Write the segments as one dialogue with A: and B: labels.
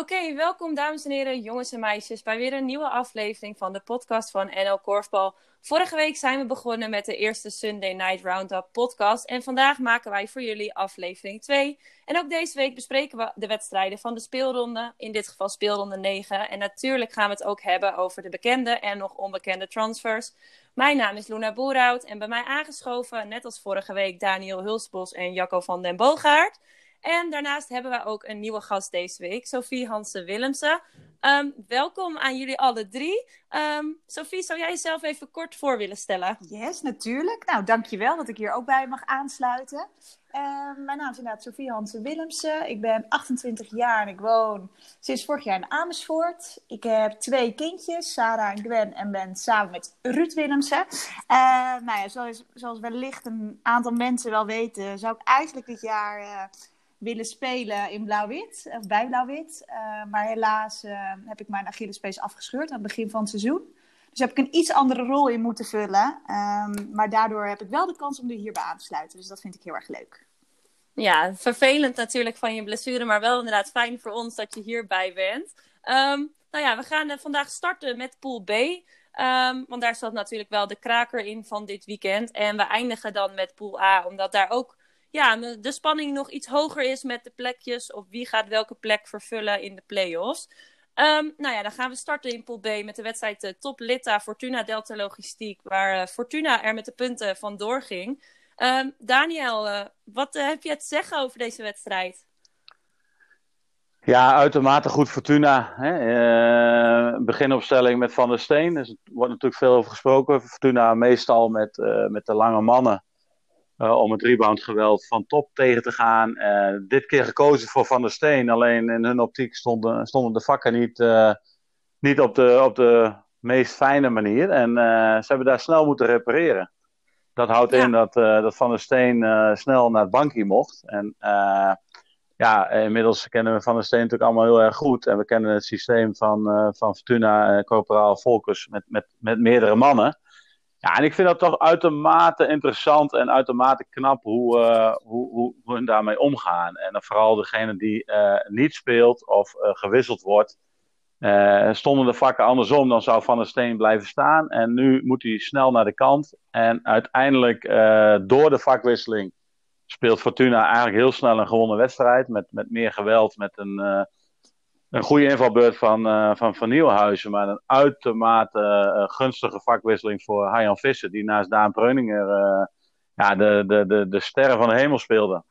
A: Oké, welkom dames en heren, jongens en meisjes, bij weer een nieuwe aflevering van de podcast van NL Korfbal. Vorige week zijn we begonnen met de eerste Sunday Night Roundup podcast en vandaag maken wij voor jullie aflevering 2. En ook deze week bespreken we de wedstrijden van de speelronde, in dit geval speelronde 9. En natuurlijk gaan we het ook hebben over de bekende en nog onbekende transfers. Mijn naam is Luna Boerhout en bij mij aangeschoven, net als vorige week, Daniel Hulsbos en Jacco van den Boogaard. En daarnaast hebben we ook een nieuwe gast deze week, Sophie Hansen-Willemsen. Ehm, welkom aan jullie alle drie. Um, Sophie, zou jij jezelf even kort voor willen stellen?
B: Yes, natuurlijk. Nou, dankjewel dat ik hier ook bij mag aansluiten. Ehm, mijn naam is inderdaad Sophie Hansen-Willemsen. Ik ben 28 jaar en ik woon sinds vorig jaar in Amersfoort. Ik heb twee kindjes, Sarah en Gwen, en ben samen met Ruud Willemsen. Nou ja, zoals, zoals wellicht een aantal mensen wel weten, zou ik eigenlijk dit jaar... Uh, willen spelen in blauw-wit, of bij blauw-wit. Uh, maar helaas uh, heb ik mijn Achillespees afgescheurd aan het begin van het seizoen. Dus heb ik een iets andere rol in moeten vullen. Um, maar daardoor heb ik wel de kans om er hierbij aan te sluiten. Dus dat vind ik heel erg leuk.
A: Ja, vervelend natuurlijk van je blessure, maar wel inderdaad fijn voor ons dat je hierbij bent. Um, nou ja, we gaan uh, vandaag starten met Pool B. Um, want daar zat natuurlijk wel de kraker in van dit weekend. En we eindigen dan met Pool A, omdat daar ook ja, de spanning nog iets hoger is met de plekjes. Of wie gaat welke plek vervullen in de play-offs. Um, nou ja, dan gaan we starten in Pool B met de wedstrijd uh, Top Litta Fortuna Delta Logistiek. Waar uh, Fortuna er met de punten vandoor ging. Um, Daniel, uh, wat heb je te zeggen over deze wedstrijd?
C: Ja, uitermate goed Fortuna. Hè? beginopstelling met Van der Steen. Dus er wordt natuurlijk veel over gesproken. Fortuna meestal met, met de lange mannen. Uh, om het reboundgeweld van top tegen te gaan. Uh, dit keer gekozen voor Van der Steen. Alleen in hun optiek stonden, stonden de vakken niet, uh, niet op, de, op de meest fijne manier. En ze hebben daar snel moeten repareren. Dat houdt ja. in dat, dat Van der Steen snel naar het bankje mocht. En ja, inmiddels kennen we Van der Steen natuurlijk allemaal heel erg goed. En we kennen het systeem van, van Fortuna, Corporaal Volkers met, met, met meerdere mannen. Ja, en ik vind dat toch uitermate interessant en uitermate knap hoe, uh, hoe, hoe, hoe hun daarmee omgaan. En dan vooral degene die uh, niet speelt of uh, gewisseld wordt. stonden de vakken andersom, dan zou Van der Steen blijven staan. En nu moet hij snel naar de kant. En uiteindelijk, door de vakwisseling, speelt Fortuna eigenlijk heel snel een gewonnen wedstrijd. Met, met meer geweld, met een een goede invalbeurt van, uh, van Van Nieuwhuizen, maar een uitermate uh, gunstige vakwisseling voor Hajan Visser, die naast Daan Breuninger uh, ja, de, de, de, de sterren van de hemel speelde.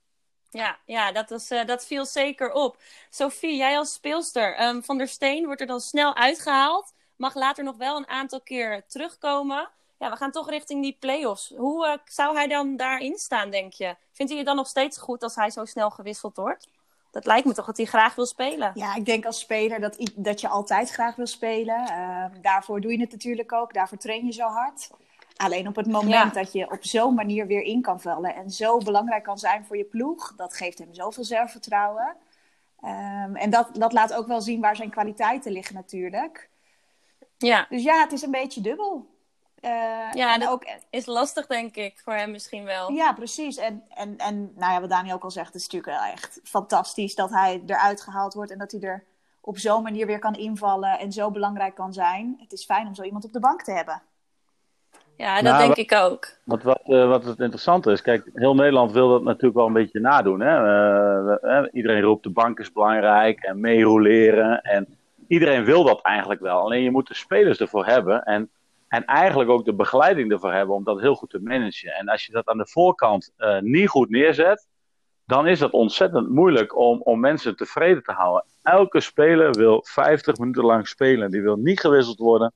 A: Ja, ja dat, was, dat viel zeker op. Sophie, jij als speelster, um, Van der Steen wordt er dan snel uitgehaald, mag later nog wel een aantal keer terugkomen. Ja, we gaan toch richting die play-offs. Hoe zou hij dan daarin staan, denk je? Vindt hij het dan nog steeds goed als hij zo snel gewisseld wordt? Dat lijkt me toch dat hij graag wil spelen.
B: Ja, ik denk als speler dat, dat je altijd graag wil spelen. Uh, daarvoor doe je het natuurlijk ook. Daarvoor train je zo hard. Alleen op het moment ja. dat je op zo'n manier weer in kan vallen en zo belangrijk kan zijn voor je ploeg, dat geeft hem zoveel zelfvertrouwen. Um, en dat, dat laat ook wel zien waar zijn kwaliteiten liggen natuurlijk.
A: Ja.
B: Dus ja, het is een beetje dubbel.
A: Uh, ja, dat ook, is lastig, denk ik, voor hem misschien wel.
B: Ja, precies. En, en, en nou ja, wat Dani ook al zegt, het is natuurlijk wel echt fantastisch dat hij eruit gehaald wordt en dat hij er op zo'n manier weer kan invallen en zo belangrijk kan zijn. Het is fijn om zo iemand op de bank te hebben.
A: Ja, dat nou, denk ik ook.
C: Wat, wat, uh, wat het interessante is, kijk, heel Nederland wil dat natuurlijk wel een beetje nadoen. Hè? Uh, iedereen roept de bank is belangrijk en meeroleren. En iedereen wil dat eigenlijk wel. Alleen je moet de spelers ervoor hebben. En en eigenlijk ook de begeleiding ervoor hebben om dat heel goed te managen. En als je dat aan de voorkant uh, niet goed neerzet, dan is het ontzettend moeilijk om, om mensen tevreden te houden. Elke speler wil 50 minuten lang spelen. Die wil niet gewisseld worden.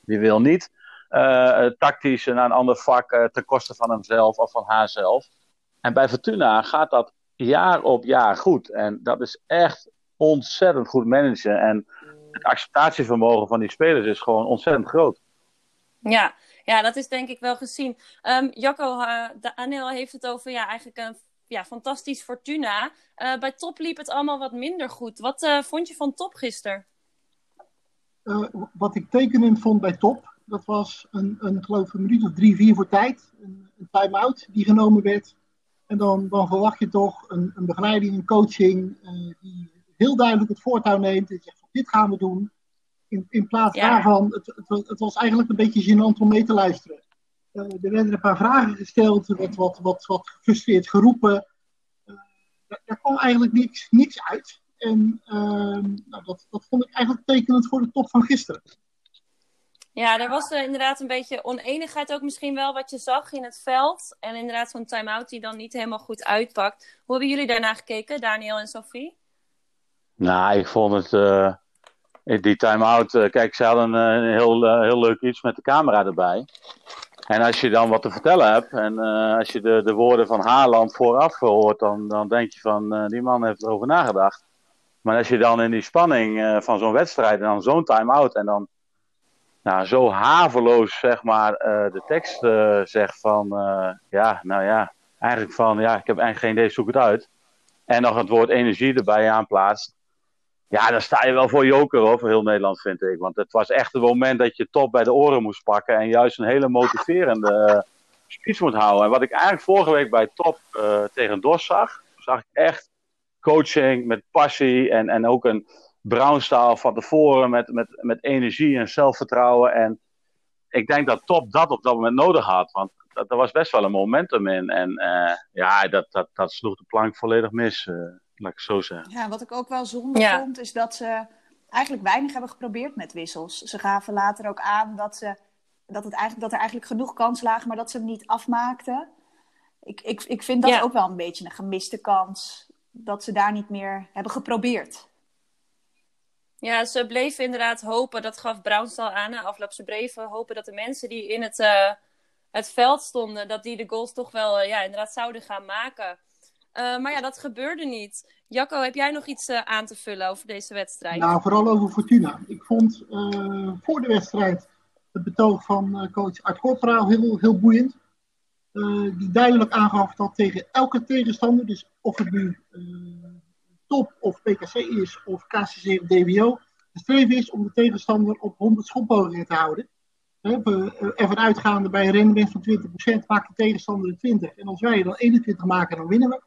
C: Die wil niet uh, tactisch naar een ander vak uh, ten koste van hemzelf of van haarzelf. En bij Fortuna gaat dat jaar op jaar goed. En dat is echt ontzettend goed managen. En het acceptatievermogen van die spelers is gewoon ontzettend groot.
A: Ja, ja, dat is denk ik wel gezien. Um, Jacco, uh, Anel heeft het over ja, eigenlijk een ja, fantastisch Fortuna. Uh, bij Top liep het allemaal wat minder goed. Wat uh, vond je van Top gisteren?
D: wat ik tekenend vond bij Top, dat was een, een geloof een minuut of drie, vier voor tijd. Een, een time-out die genomen werd. En dan, dan verwacht je toch een, een begeleiding, een coaching die heel duidelijk het voortouw neemt en zegt dit gaan we doen. In, in plaats
A: Ja.
D: daarvan, het, het, was- het was eigenlijk een beetje gênant om mee te luisteren. Eh, er werden een paar vragen gesteld, er werd wat, wat, wat gefrustreerd geroepen. Eh, daar, daar kwam eigenlijk niks, niks uit. En ehm, nou, dat, dat vond ik eigenlijk tekenend voor de top van gisteren.
A: Ja, er was eh, inderdaad een beetje oneenigheid ook misschien wel wat je zag in het veld. En inderdaad zo'n time-out die dan niet helemaal goed uitpakt. Hoe hebben jullie daarna gekeken, Daniel en Sophie?
C: Nou, ik vond het. eh, die time-out. eh, kijk, ze hadden eh, een heel, eh, heel leuk iets met de camera erbij. En als je dan wat te vertellen hebt. En als je de, de woorden van Haaland vooraf hoort. Dan, dan denk je van. die man heeft erover nagedacht. Maar als je dan in die spanning van zo'n wedstrijd. En dan zo'n time-out. En dan. Nou, zo haveloos, zeg maar. de tekst zegt van. ja, nou ja. Eigenlijk van. Ja, ik heb eigenlijk geen idee, zoek het uit. En nog het woord energie erbij aanplaatst. Ja, dan sta je wel voor joker hoor, voor heel Nederland vind ik. Want het was echt het moment dat je top bij de oren moest pakken. En juist een hele motiverende eh, speech moet houden. En wat ik eigenlijk vorige week bij top eh, tegen Dos zag. Zag ik echt coaching met passie. En, en ook een Brownstaal van tevoren met, met, met energie en zelfvertrouwen. En ik denk dat top dat op dat moment nodig had. Want dat, was best wel een momentum in. En eh, ja, dat, dat, dat sloeg de plank volledig mis. Laat ik het zo zeggen.
B: Ja, wat ik ook wel zonde
A: Ja.
B: vond, is dat ze eigenlijk weinig hebben geprobeerd met wissels. Ze gaven later ook aan dat, ze, dat, het eigenlijk, dat er eigenlijk genoeg kans lagen, maar dat ze hem niet afmaakten. Ik, ik, ik vind dat
A: Ja.
B: ook wel een beetje een gemiste kans, dat ze daar niet meer hebben geprobeerd.
A: Ja, ze bleven inderdaad hopen, dat gaf Brounstal aan na afloop. Ze bleven hopen dat de mensen die in het, eh, het veld stonden, dat die de goals toch wel eh, ja, inderdaad zouden gaan maken. Eh, maar ja, dat gebeurde niet. Jacco, heb jij nog iets eh, aan te vullen over deze wedstrijd?
D: Nou, vooral over Fortuna. Ik vond eh, voor de wedstrijd het betoog van coach Art Corporaal heel, heel boeiend. Die duidelijk aangaf dat tegen elke tegenstander, dus of het nu top of PKC is of KCC of DWO, de streven is om de tegenstander op 100 schotpogingen te houden. Ervan uitgaande bij een rendement van 20% maakt de tegenstander er 20. En als wij dan 21 maken, dan winnen we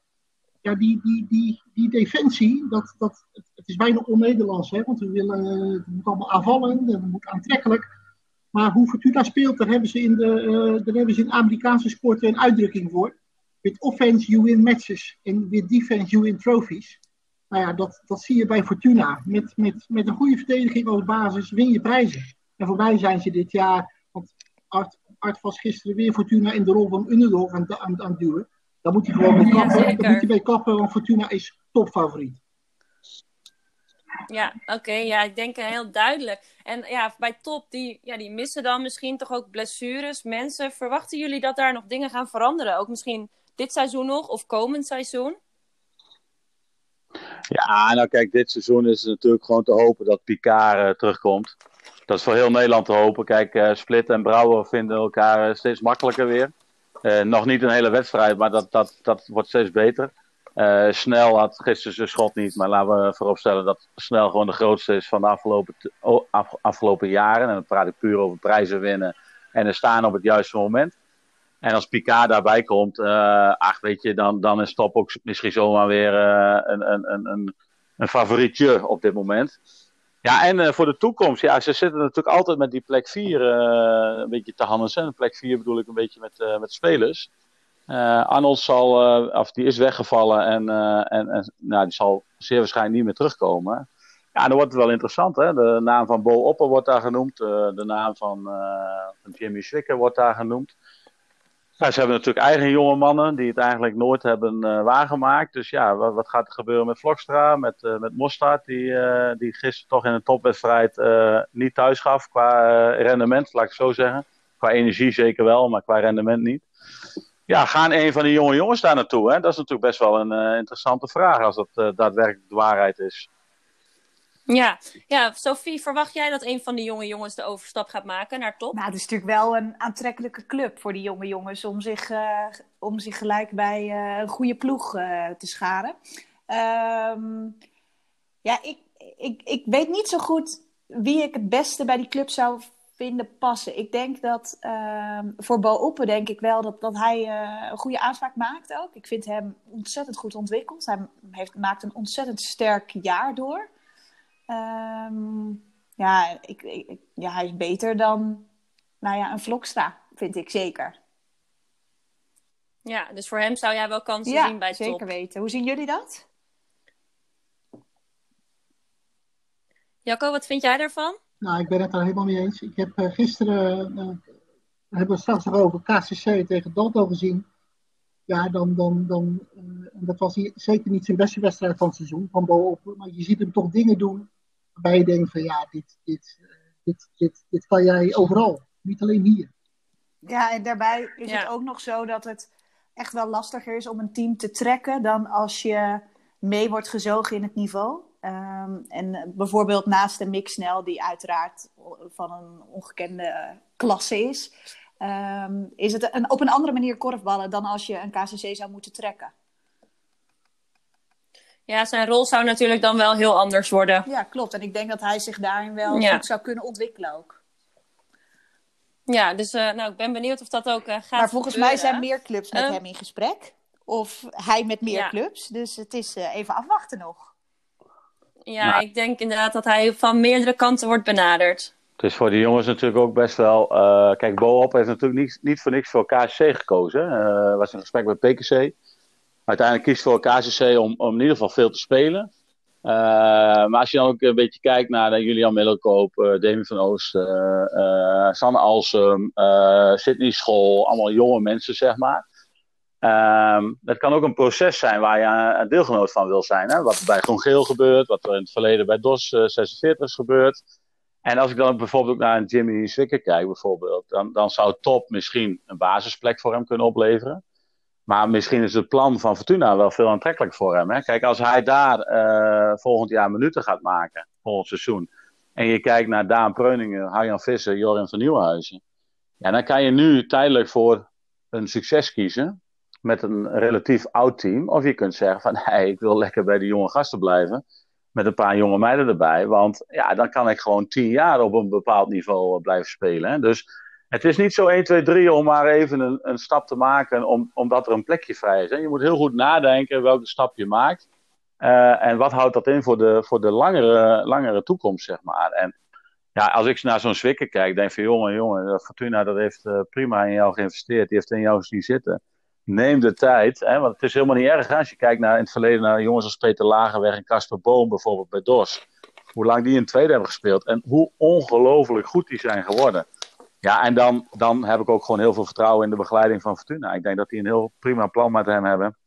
D: ja, die, die, die, die defensie, dat, dat, het, is bijna on-Nederlands, hè, want we willen, het moet allemaal aanvallen, het moet aantrekkelijk. Maar hoe Fortuna speelt, daar hebben ze in de, daar hebben ze in Amerikaanse sporten een uitdrukking voor. With offense you win matches en with defense you win trophies. Nou ja, dat, dat zie je bij Fortuna. Met, met, met een goede verdediging als basis win je prijzen. En voor mij zijn ze dit jaar, want Art, Art was gisteren weer Fortuna in de rol van underdog aan, aan, aan het duwen. Daar moet hij gewoon mee
A: Ja,
D: kappen. Daar moet mee kappen, want Fortuna is topfavoriet.
A: Ja, oké. ja, ik denk eh, heel duidelijk. En ja, bij top, die, ja, die missen dan misschien toch ook blessures. Mensen, verwachten jullie dat daar nog dingen gaan veranderen? Ook misschien dit seizoen nog of komend seizoen?
C: Ja, nou kijk, dit seizoen is het natuurlijk gewoon te hopen dat Picard eh, terugkomt. Dat is voor heel Nederland te hopen. Kijk, eh, Split en Brouwer vinden elkaar steeds makkelijker weer. Eh, nog niet een hele wedstrijd, maar dat, dat, dat wordt steeds beter. Eh, Snel had gisteren zijn schot niet, maar laten we vooropstellen dat Snel gewoon de grootste is van de afgelopen, afgelopen jaren. En dan praat ik puur over prijzen winnen en er staan op het juiste moment. En als Picard daarbij komt, eh, ach weet je, dan, dan is Top ook misschien zomaar weer een, een, een, een favorietje op dit moment. Ja, en eh, voor de toekomst, ja, ze zitten natuurlijk altijd met die plek 4 eh, een beetje te handen. Plek 4 bedoel ik een beetje met, eh, met spelers. Arnold zal, of die is weggevallen en, en, en nou, die zal zeer waarschijnlijk niet meer terugkomen. Ja, dan wordt het wel interessant, hè. De naam van Bo Opper wordt daar genoemd. de naam van, Jimmy Swikker wordt daar genoemd. Ja, ze hebben natuurlijk eigen jonge mannen die het eigenlijk nooit hebben eh, waargemaakt. Dus ja, wat, wat gaat er gebeuren met Vlokstra, met, eh met Mostard, die, eh, die gisteren toch in een topwedstrijd niet thuis gaf qua rendement, laat ik het zo zeggen. Qua energie zeker wel, maar qua rendement niet. Ja, gaan een van die jonge jongens daar naartoe? Hè? Dat is natuurlijk best wel een interessante vraag als dat daadwerkelijk de waarheid is.
A: Ja. ja, Sophie, verwacht jij dat een van die jonge jongens de overstap gaat maken naar top?
B: Nou, het is natuurlijk wel een aantrekkelijke club voor die jonge jongens om zich, eh, om zich gelijk bij eh, een goede ploeg eh, te scharen. Ehm, ja, ik, ik, ik weet niet zo goed wie ik het beste bij die club zou vinden passen. Ik denk dat ehm, voor Bo Oppen denk ik wel dat, dat hij een goede aanspraak maakt ook. Ik vind hem ontzettend goed ontwikkeld. Hij heeft, maakt een ontzettend sterk jaar door. Ehm, ja, ik, ik, ja, hij is beter dan nou ja, een Vlokstra, vind ik zeker.
A: Ja, dus voor hem zou jij wel kansen zien bij
B: top. zeker weten. Hoe zien jullie dat?
A: Jacco, wat vind jij daarvan?
D: Nou, ik ben het daar helemaal mee eens. Ik heb uh, gisteren, uh, hebben we straks nog over KCC tegen Dalto gezien. Ja, dan, dan, dan uh, dat was zeker niet zijn beste wedstrijd van het seizoen, van bovenop. Maar je ziet hem toch dingen doen waarbij je denkt van ja, dit, dit, dit, dit, dit kan jij overal. Niet alleen hier.
B: Ja, en daarbij is het ook nog zo dat het echt wel lastiger is om een team te trekken dan als je mee wordt gezogen in het niveau. Ehm, en bijvoorbeeld naast de Mixnel, die uiteraard van een ongekende klasse is, ehm, is het een, op een andere manier korfballen dan als je een KCC zou moeten trekken.
A: Ja, zijn rol zou natuurlijk dan wel heel anders worden.
B: Ja, klopt. En ik denk dat hij zich daarin wel goed zou kunnen ontwikkelen ook.
A: Ja, dus uh, nou, ik ben benieuwd of dat ook uh, gaat
B: Maar volgens mij zijn meer clubs met ehm, hem in gesprek. Of hij met meer clubs. Dus het is uh, even afwachten nog.
A: Ja, ik denk inderdaad dat hij van meerdere kanten wordt benaderd.
C: Het is voor die jongens natuurlijk ook best wel. Uh, kijk, Boop heeft natuurlijk niet, niet voor niks voor KCC gekozen. Uh, was een gesprek met PKC. Uiteindelijk kiest voor KCC om, om in ieder geval veel te spelen. Uh, maar als je dan ook een beetje kijkt naar Julian Middelkoop, uh, Demi van Oost, uh, Sanne Alsum, Sydney School, allemaal jonge mensen, zeg maar. Het kan ook een proces zijn waar je een deelgenoot van wil zijn. Hè? Wat bij Groen Geel gebeurt, wat er in het verleden bij DOS 46 is gebeurd. En als ik dan bijvoorbeeld naar een Jimmy Zwicker kijk, bijvoorbeeld, dan, dan zou Top misschien een basisplek voor hem kunnen opleveren. Maar misschien is het plan van Fortuna wel veel aantrekkelijk voor hem. Hè? Kijk, als hij daar uh, volgend jaar minuten gaat maken, volgend seizoen. En je kijkt naar Daan Preuningen, Harjan Visser, Jorin van Nieuwenhuizen. Ja, dan kan je nu tijdelijk voor een succes kiezen met een relatief oud team. Of je kunt zeggen van, hey, ik wil lekker bij de jonge gasten blijven. Met een paar jonge meiden erbij. Want ja, dan kan ik gewoon tien jaar op een bepaald niveau blijven spelen. Hè? Dus het is niet zo 1, 2, 3 om maar even een, een stap te maken om, omdat er een plekje vrij is. Je moet heel goed nadenken welke stap je maakt. Uh, en wat houdt dat in voor de, voor de langere, langere toekomst, zeg maar. En ja, als ik naar zo'n Zwikker kijk, denk ik van jongen, jongen, Fortuna dat heeft uh, prima in jou geïnvesteerd. Die heeft in jou zien zitten neem de tijd. Hè, want het is helemaal niet erg als je kijkt naar in het verleden naar jongens als Peter Lagerweg en Casper Boom bijvoorbeeld bij DOS. Hoe lang die in tweede hebben gespeeld en hoe ongelooflijk goed die zijn geworden. Ja, en dan, dan heb ik ook gewoon heel veel vertrouwen in de begeleiding van Fortuna. Ik denk dat die een heel prima plan met hem hebben.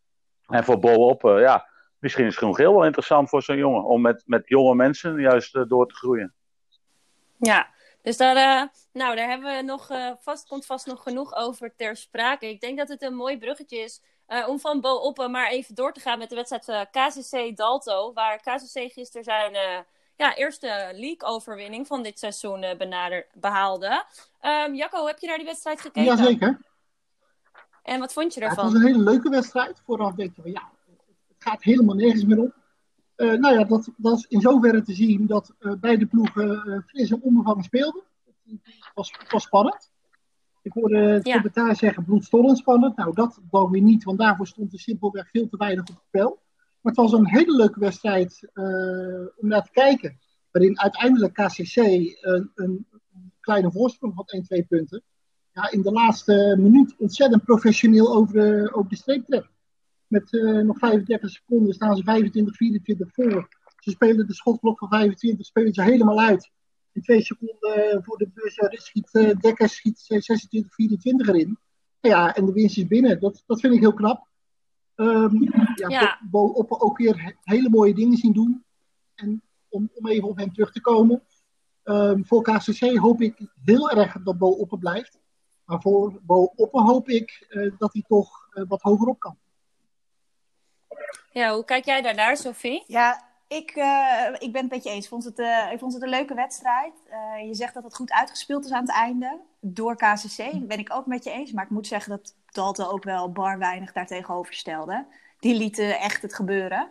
C: En voor bovenop, uh, ja, misschien is Groen Geel wel interessant voor zo'n jongen. Om met, met jonge mensen juist uh, door te groeien.
A: Ja, dus daar, uh, nou, daar hebben we nog, vast, komt vast nog genoeg over ter sprake. Ik denk dat het een mooi bruggetje is om van Bo Oppen maar even door te gaan met de wedstrijd KCC Dalto. Waar KCC gisteren zijn ja, eerste league-overwinning van dit seizoen benader, behaalde. Um, Jacco, heb je naar die wedstrijd gekeken?
D: Jazeker.
A: En wat vond je ervan?
D: het was een hele leuke wedstrijd. Vooraf denk je van ja, het gaat helemaal nergens meer om. Uh, nou ja, dat, dat is in zoverre te zien dat uh, beide ploegen uh, fris en onbevangen speelden. Het was, was spannend. Ik hoorde het ja. commentaar zeggen bloedstollend spannend. Nou, dat wou weer niet, want daarvoor stond er simpelweg veel te weinig op het spel. Maar het was een hele leuke wedstrijd om naar te kijken. Waarin uiteindelijk KCC een, een kleine voorsprong had, 1, 2 punten. Ja, in de laatste minuut ontzettend professioneel over de, over de streep trekt. Met uh, nog 35 seconden staan ze 25, 24 voor. Ze spelen de schotklok van 25, spelen ze helemaal uit. In twee seconden voor de bus schiet Dekker schiet 26, 24 erin. Ja, en de winst is binnen. Dat, dat vind ik heel knap. Um, ja, ja. Bo op ook weer hele mooie dingen zien doen. En om, om even op hem terug te komen. Um, voor KCC hoop ik heel erg dat Bo Oppen blijft. Maar voor Bo Oppen hoop ik uh, dat hij toch uh, wat hoger op kan.
A: Ja, hoe kijk jij daarnaar, Sophie?
B: Ja, ik, uh, ik ben het met je eens. Ik vond het, uh, ik vond het een leuke wedstrijd. Uh, je zegt dat het goed uitgespeeld is aan het einde. Door KCC. Ben ik ook met je eens. Maar ik moet zeggen dat Dalton ook wel bar weinig daartegenover stelde. Die lieten echt het gebeuren.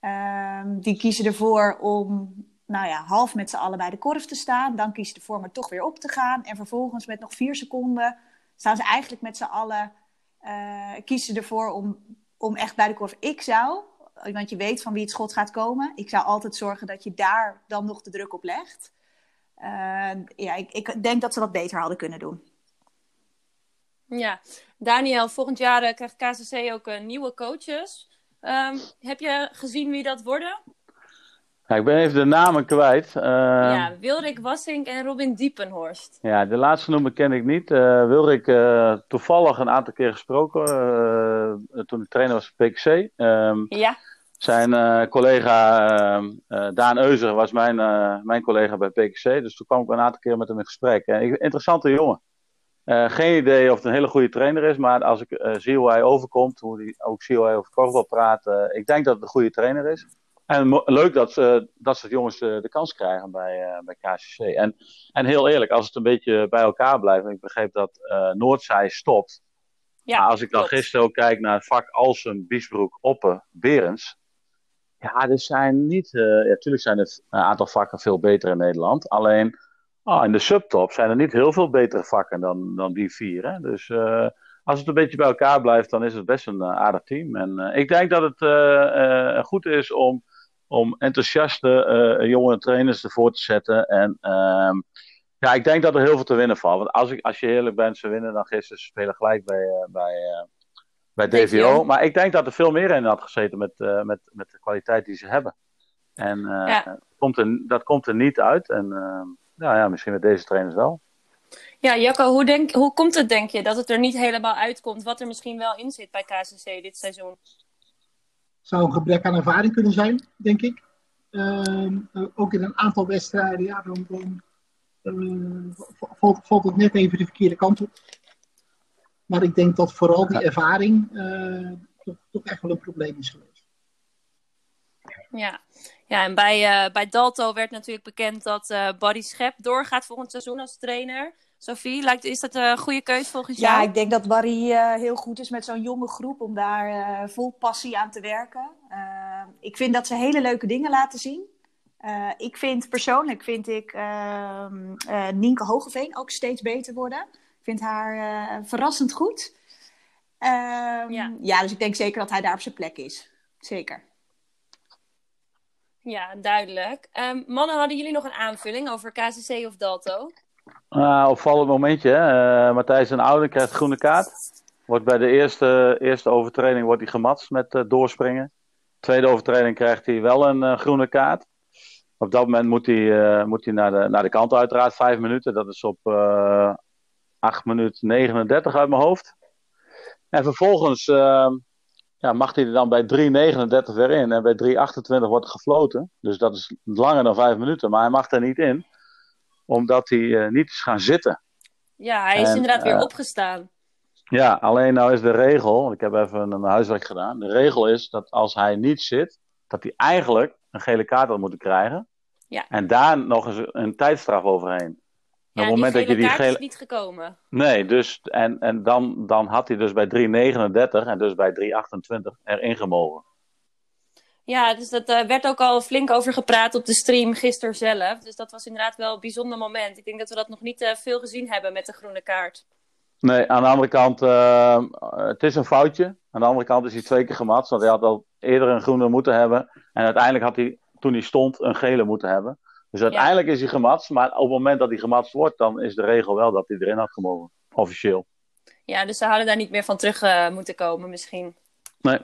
B: Ehm, die kiezen ervoor om nou ja, half met z'n allen bij de korf te staan. Dan kiest de vormer toch weer op te gaan. En vervolgens met nog vier seconden staan ze eigenlijk met z'n allen... Kiezen ervoor om, om echt bij de korf. Ik zou, want je weet van wie het schot gaat komen... ik zou altijd zorgen dat je daar dan nog de druk op legt. Uh, ja, ik, ik denk dat ze dat beter hadden kunnen doen.
A: Ja, Daniel, volgend jaar uh, krijgt KCC ook uh, nieuwe coaches. Um, heb je gezien wie dat worden?
C: Ja, ik ben even de namen kwijt. Uh,
A: ja, Wilrik Wassink en Robin Diepenhorst.
C: Ja, de laatste noemen ken ik niet. Uh, Wilrik uh, toevallig een aantal keer gesproken toen ik trainer was bij PKC. Um,
A: ja.
C: Zijn collega Daan Euzer was mijn, mijn collega bij PKC. Dus toen kwam ik een aantal keer met hem in gesprek. En interessante jongen. geen idee of het een hele goede trainer is, maar als ik zie hoe hij overkomt, hoe hij ook zie hoe hij over korfbal praat, ik denk dat het een goede trainer is. En leuk dat, ze, dat soort jongens de, de kans krijgen bij, uh, bij KCC. En, en heel eerlijk, als het een beetje bij elkaar blijft, en ik begreep dat uh, Noordzij stopt. Ja, maar als ik dan klopt. gisteren ook kijk naar het vak Alsem, Biesbroek, Oppen, Berens. Ja, er zijn niet. Uh, ja, natuurlijk zijn er een aantal vakken veel beter in Nederland. Alleen oh, in de subtop zijn er niet heel veel betere vakken dan, dan die vier. Hè? Dus als het een beetje bij elkaar blijft, dan is het best een aardig team. En ik denk dat het goed is om om enthousiaste uh, jonge trainers ervoor te zetten. En uh, ja, ik denk dat er heel veel te winnen valt. Want als, ik, als je eerlijk bent, ze winnen dan gisteren. Ze spelen gelijk bij, uh, bij, bij DVO. DVO. Maar ik denk dat er veel meer in had gezeten met, met, met de kwaliteit die ze hebben. En ja. komt er, dat komt er niet uit. En nou ja, misschien met deze trainers wel.
A: Ja, Jacco, hoe, denk, hoe komt het, denk je, dat het er niet helemaal uitkomt wat er misschien wel in zit bij KCC dit seizoen?
D: Zou een gebrek aan ervaring kunnen zijn, denk ik. Uh, ook in een aantal wedstrijden, ja, dan, dan uh, valt, valt, het net even de verkeerde kant op. Maar ik denk dat vooral die ervaring uh, toch, toch, echt wel een probleem is geweest.
A: Ja, ja en bij, bij Dalto werd natuurlijk bekend dat Buddy Schep doorgaat volgend seizoen als trainer. Sophie, lijkt, is dat een goede keuze volgens jou?
B: Ja, ik denk dat Barry uh, heel goed is met zo'n jonge groep om daar uh, vol passie aan te werken. Uh, ik vind dat ze hele leuke dingen laten zien. ik vind persoonlijk vind ik ehm, Nienke Hogeveen ook steeds beter worden. Ik vind haar verrassend goed. Ehm, ja. ja, dus ik denk zeker dat hij daar op zijn plek is. Zeker.
A: Ja, duidelijk. Um, mannen, hadden jullie nog een aanvulling over KCC of Dalto?
C: Uh, opvallend momentje. Uh, Matthijs en Ouden krijgt groene kaart. Wordt bij de eerste, eerste overtreding wordt hij gematst met uh, doorspringen. Tweede overtreding krijgt hij wel een groene kaart. Op dat moment moet hij, moet hij naar, de, naar de kant uiteraard. Vijf minuten. Dat is op 8 minuten 39 uit mijn hoofd. En vervolgens ja, mag hij er dan bij 3.39 weer in. En bij 3.28 wordt gefloten. Dus dat is langer dan vijf minuten. Maar hij mag er niet in omdat hij uh, niet is gaan zitten.
A: Ja, hij is en, inderdaad weer uh, opgestaan.
C: Ja, alleen nou is de regel, ik heb even mijn huiswerk gedaan. De regel is dat als hij niet zit, dat hij eigenlijk een gele kaart had moeten krijgen.
A: Ja.
C: En daar nog eens een tijdstraf overheen.
A: Ja, op het moment dat je die gele... is niet gekomen.
C: Nee, dus, en, en dan, dan had hij dus bij 3,39 en dus bij 3,28 erin gemogen.
A: Ja, dus dat uh, werd ook al flink over gepraat op de stream gisteren zelf. Dus dat was inderdaad wel een bijzonder moment. Ik denk dat we dat nog niet uh, veel gezien hebben met de groene kaart.
C: Nee, aan de andere kant, uh, het is een foutje. Aan de andere kant is hij twee keer gematst. Want hij had al eerder een groene moeten hebben. En uiteindelijk had hij, toen hij stond, een gele moeten hebben. Dus uiteindelijk ja. is hij gematst. Maar op het moment dat hij gematst wordt, dan is de regel wel dat hij erin had gemogen. Officieel.
A: Ja, dus ze hadden daar niet meer van terug moeten komen misschien.
C: Nee,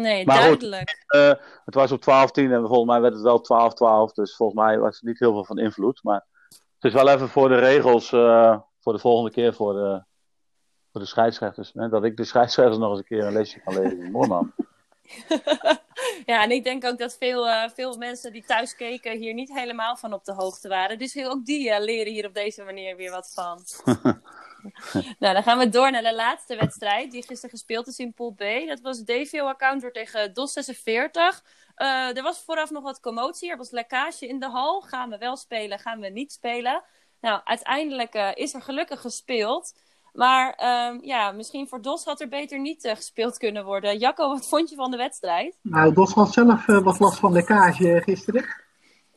C: nee.
A: Maar duidelijk.
C: Goed, uh, het was op 12-10 en volgens mij werd het wel 12-12. Dus volgens mij was het niet heel veel van invloed. Maar het is wel even voor de regels, uh, voor de volgende keer voor de, voor de scheidsrechters. Hè, dat ik de scheidsrechters nog eens een keer een lesje kan lezen. Mooi man.
A: ja, en ik denk ook dat veel, uh, veel mensen die thuis keken hier niet helemaal van op de hoogte waren. Dus ook die leren hier op deze manier weer wat van. nou, dan gaan we door naar de laatste wedstrijd die gisteren gespeeld is in Pool B. Dat was DVO-account tegen DOS 46. Uh, er was vooraf nog wat commotie. Er was lekkage in de hal. Gaan we wel spelen, gaan we niet spelen? Nou, uiteindelijk uh, is er gelukkig gespeeld. Maar um, ja, misschien voor DOS had er beter niet uh, gespeeld kunnen worden. Jacco, wat vond je van de wedstrijd?
D: Nou, DOS had zelf wat last van lekkage gisteren.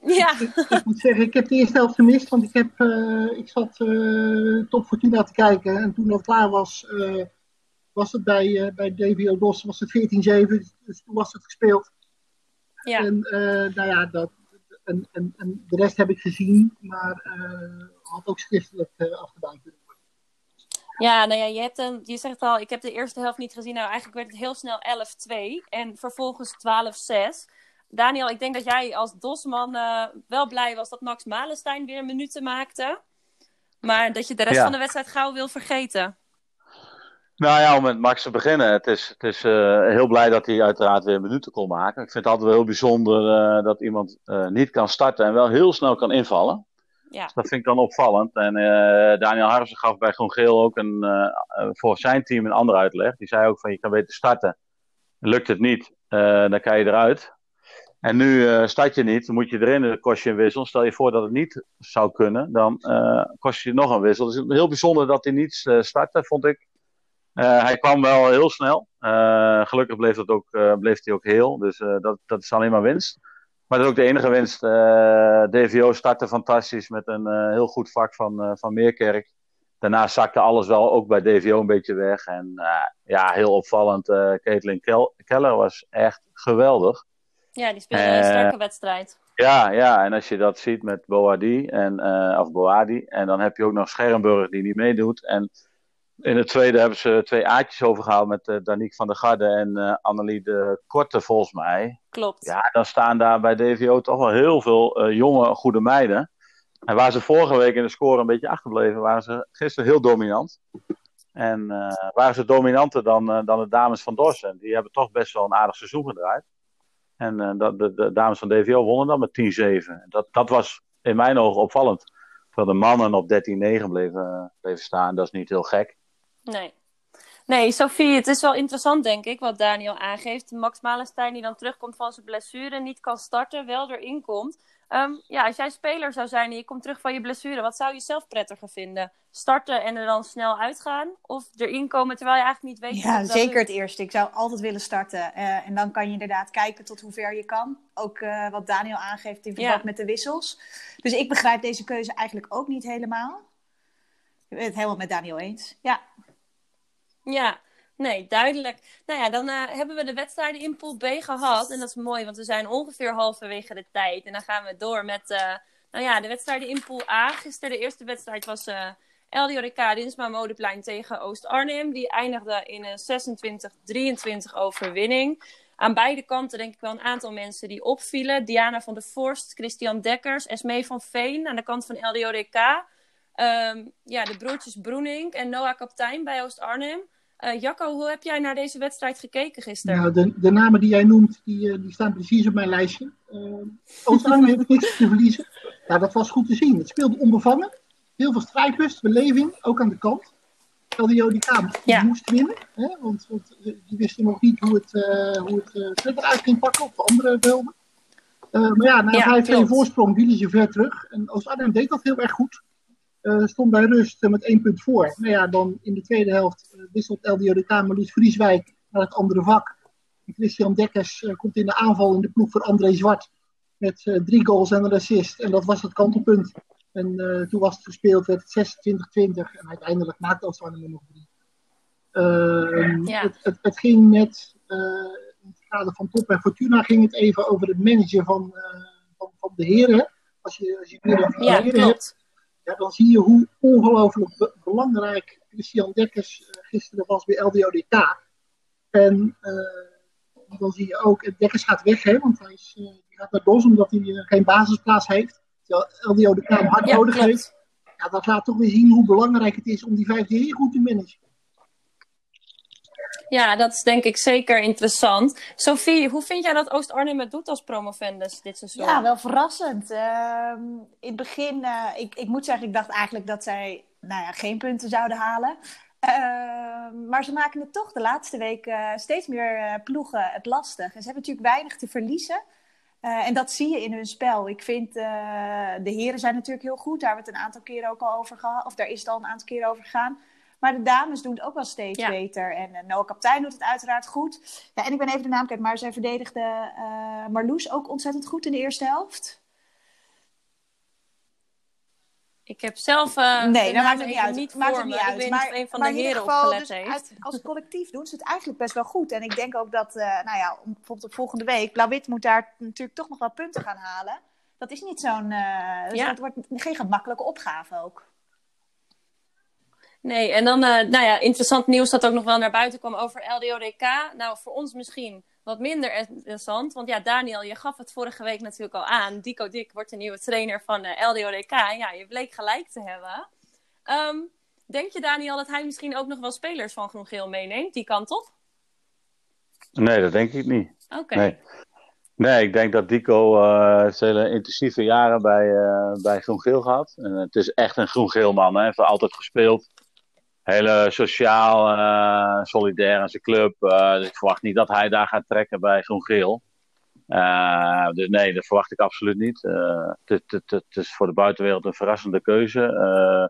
A: Ja.
D: Ik, moet zeggen, ik heb de eerste helft gemist, want ik, heb, uh, ik zat uh, Top Fortuna te kijken. En toen het klaar was, uh, was het bij, bij DVO DOS was het 14-7. Dus toen was het gespeeld.
A: Ja.
D: En nou ja, dat, en, en, en de rest heb ik gezien, maar had ook schriftelijk afgedaan kunnen worden.
A: Ja, nou ja, je, hebt een, je zegt al, ik heb de eerste helft niet gezien. Nou, eigenlijk werd het heel snel 11-2 en vervolgens 12-6. Daniel, ik denk dat jij als Dosman uh, wel blij was dat Max Malenstein weer minuten maakte. Maar dat je de rest
C: Ja.
A: van de wedstrijd gauw wil vergeten.
C: Nou ja, om met Max te beginnen. Het is, het is eh, heel blij dat hij uiteraard weer minuten kon maken. Ik vind het altijd wel heel bijzonder eh, dat iemand eh, niet kan starten en wel heel snel kan invallen.
A: Ja,
C: Dus dat vind ik dan opvallend. En eh, Daniel Harmsen gaf bij Groen Geel ook een, eh, eh, voor zijn team een andere uitleg. Die zei ook van je kan beter starten. Lukt het niet, eh, dan kan je eruit. En nu eh, start je niet, dan moet je erin, dan kost je een wissel. Stel je voor dat het niet zou kunnen, dan eh, kost je nog een wissel. Dus heel bijzonder dat hij niet eh, startte, vond ik. Hij kwam wel heel snel. Gelukkig bleef, dat ook, bleef hij ook heel. Dus dat, dat is alleen maar winst. Maar dat is ook de enige winst. DVO startte fantastisch met een heel goed vak van, van Meerkerk. Daarna zakte alles wel ook bij DVO een beetje weg. En ja, heel opvallend. Caitlin Kel- Keller was echt geweldig.
A: Ja die speelde een
C: Eh,
A: sterke wedstrijd.
C: Ja, ja, en als je dat ziet met Boadi en, eh, of Boadi, en dan heb je ook nog Scherrenburg die niet meedoet. En in het tweede hebben ze twee aatjes overgehaald met eh Danique van der Garde en eh Annelie de Korte, volgens mij.
A: Klopt.
C: Ja, dan staan daar bij DVO toch wel heel veel jonge, goede meiden. En waar ze vorige week in de score een beetje achterbleven, waren ze gisteren heel dominant. En waren ze dominanter dan, dan de dames van Dorsen. Die hebben toch best wel een aardig seizoen gedraaid. En eh, dat, de, dames van DVO wonnen dan met 10-7. Dat, dat was in mijn ogen opvallend. Terwijl de mannen op 13-9 bleven, bleven staan. Dat is niet heel gek.
A: Nee. Nee, Sophie, het is wel interessant, denk ik, wat Daniel aangeeft. Max Malenstein, die dan terugkomt van zijn blessure, niet kan starten, wel erin komt. Ehm, ja, als jij speler zou zijn en je komt terug van je blessure, wat zou je zelf prettiger vinden? Starten en er dan snel uitgaan? Of erin komen terwijl je eigenlijk niet weet
B: Ja, zeker het eerste. Ik zou altijd willen starten. Eh, en dan kan je inderdaad kijken tot hoe ver je kan. Ook eh, wat Daniel aangeeft in verband
A: Ja.
B: met de wissels. Dus ik begrijp deze keuze eigenlijk ook niet helemaal. Ik ben het helemaal met Daniel eens. Ja,
A: Ja, nee, duidelijk. Nou ja, dan eh, hebben we de wedstrijden in Pool B gehad. En dat is mooi, want we zijn ongeveer halverwege de tijd. En dan gaan we door met eh, nou ja, de wedstrijden in Pool A. Gisteren de eerste wedstrijd was eh LDODK Dinsma Modeplein tegen Oost-Arnhem. Die eindigde in een 26-23 overwinning. Aan beide kanten denk ik wel een aantal mensen die opvielen. Diana van der Vorst, Christian Dekkers, Esmee van Veen aan de kant van LDODK. Ehm, ja, de broertjes Broening en Noah Kaptein bij Oost-Arnhem. Eh, Jacco, hoe heb jij naar deze wedstrijd gekeken gisteren?
D: Nou, de, de namen die jij noemt, die, eh, die staan precies op mijn lijstje. Uh, Oost-Arnhem heeft niks te verliezen. Ja, dat was goed te zien. Het speelde onbevangen. Heel veel strijdlust, beleving, ook aan de kant. LDO die kamer
A: Ja.
D: moest winnen. Hè, want, want eh, die wisten nog niet hoe het, eh hoe het eh, verder uit ging pakken op de andere velden. Eh, maar ja, na
A: Ja,
D: een 5-2
A: klopt.
D: voorsprong vielen ze ver terug. En Oost-Arnhem deed dat heel erg goed. Eh, stond bij rust eh, met één punt voor. Nou ja, dan in de tweede helft eh, wisselt LDO de Lies Vrieswijk naar het andere vak. En Christian Dekkers komt in de aanval in de ploeg voor André Zwart. Met drie goals en een assist. En dat was het kantelpunt. En toen was het gespeeld, werd het 26-20. En uiteindelijk maakte Oost-Arnhem er nog drie. Ehm,
A: Ja.
D: het, het, het ging net, in het kader van Top en Fortuna, ging het even over het managen van, van, van de heren. Als je, als je
A: Ja,
D: heren hebt. Ja, dan zie je hoe ongelooflijk be- belangrijk Christian Dekkers eh, gisteren was bij LDODK. En eh, dan zie je ook, eh, Dekkers gaat weg, hè, want hij is, gaat naar DOS omdat hij geen basisplaats heeft. Terwijl LDODK hem hard
A: Ja,
D: nodig heeft. Ja, dat laat toch weer zien hoe belangrijk het is om die vijfde heer goed te managen.
A: Ja, dat is denk ik zeker interessant. Sophie, hoe vind jij dat Oost-Arnhem het doet als promovendus dit seizoen?
B: Ja, wel verrassend. Ehm, in het begin, eh, ik, ik moet zeggen, ik dacht eigenlijk dat zij nou ja, geen punten zouden halen. Ehm, maar ze maken het toch de laatste week eh, steeds meer eh, ploegen het lastig. En ze hebben natuurlijk weinig te verliezen. En dat zie je in hun spel. Ik vind, de heren zijn natuurlijk heel goed. Daar hebben we het een aantal keren ook al over gehad. Of daar is het al een aantal keren over gegaan. Maar de dames doen het ook wel steeds
A: Ja.
B: beter. En uh, Noah Kaptein doet het uiteraard goed. Ja, en ik ben even de naam kwijt, maar zij verdedigde eh, Marloes ook ontzettend goed in de eerste helft.
A: Ik heb zelf uh,
B: nee,
A: dat
B: maakt het niet uit.
A: Niet
B: maakt het
A: niet
B: uit. Maar,
A: niet van
B: maar
A: de heren
B: geval, dus
A: heeft.
B: uit- als collectief doen ze het eigenlijk best wel goed. En ik denk ook dat, nou ja, bijvoorbeeld op volgende week, Blauw-Wit moet daar natuurlijk toch nog wel punten gaan halen. Dat is niet zo'n,
A: Ja.
B: dat wordt geen gemakkelijke opgave ook.
A: Nee, en dan, eh, nou ja, interessant nieuws dat ook nog wel naar buiten kwam over LDODK. Nou, voor ons misschien wat minder interessant. Want ja, Daniel, je gaf het vorige week natuurlijk al aan. Dico Dik wordt de nieuwe trainer van eh, LDODK. Ja, je bleek gelijk te hebben. Ehm, denk je, Daniel, dat hij misschien ook nog wel spelers van Groen-Geel meeneemt? Die kant op?
C: Nee, dat denk ik niet.
A: Oké.
C: Nee. Nee, ik denk dat Dico eh, heeft hele intensieve jaren bij, eh bij Groen Geel gehad. En het is echt een Groen Geel man. Hij heeft altijd gespeeld. Hele sociaal, eh, solidair aan zijn club. Eh, dus ik verwacht niet dat hij daar gaat trekken bij Groen Geel. Eh, dus nee, dat verwacht ik absoluut niet. Het, is voor de buitenwereld een verrassende keuze.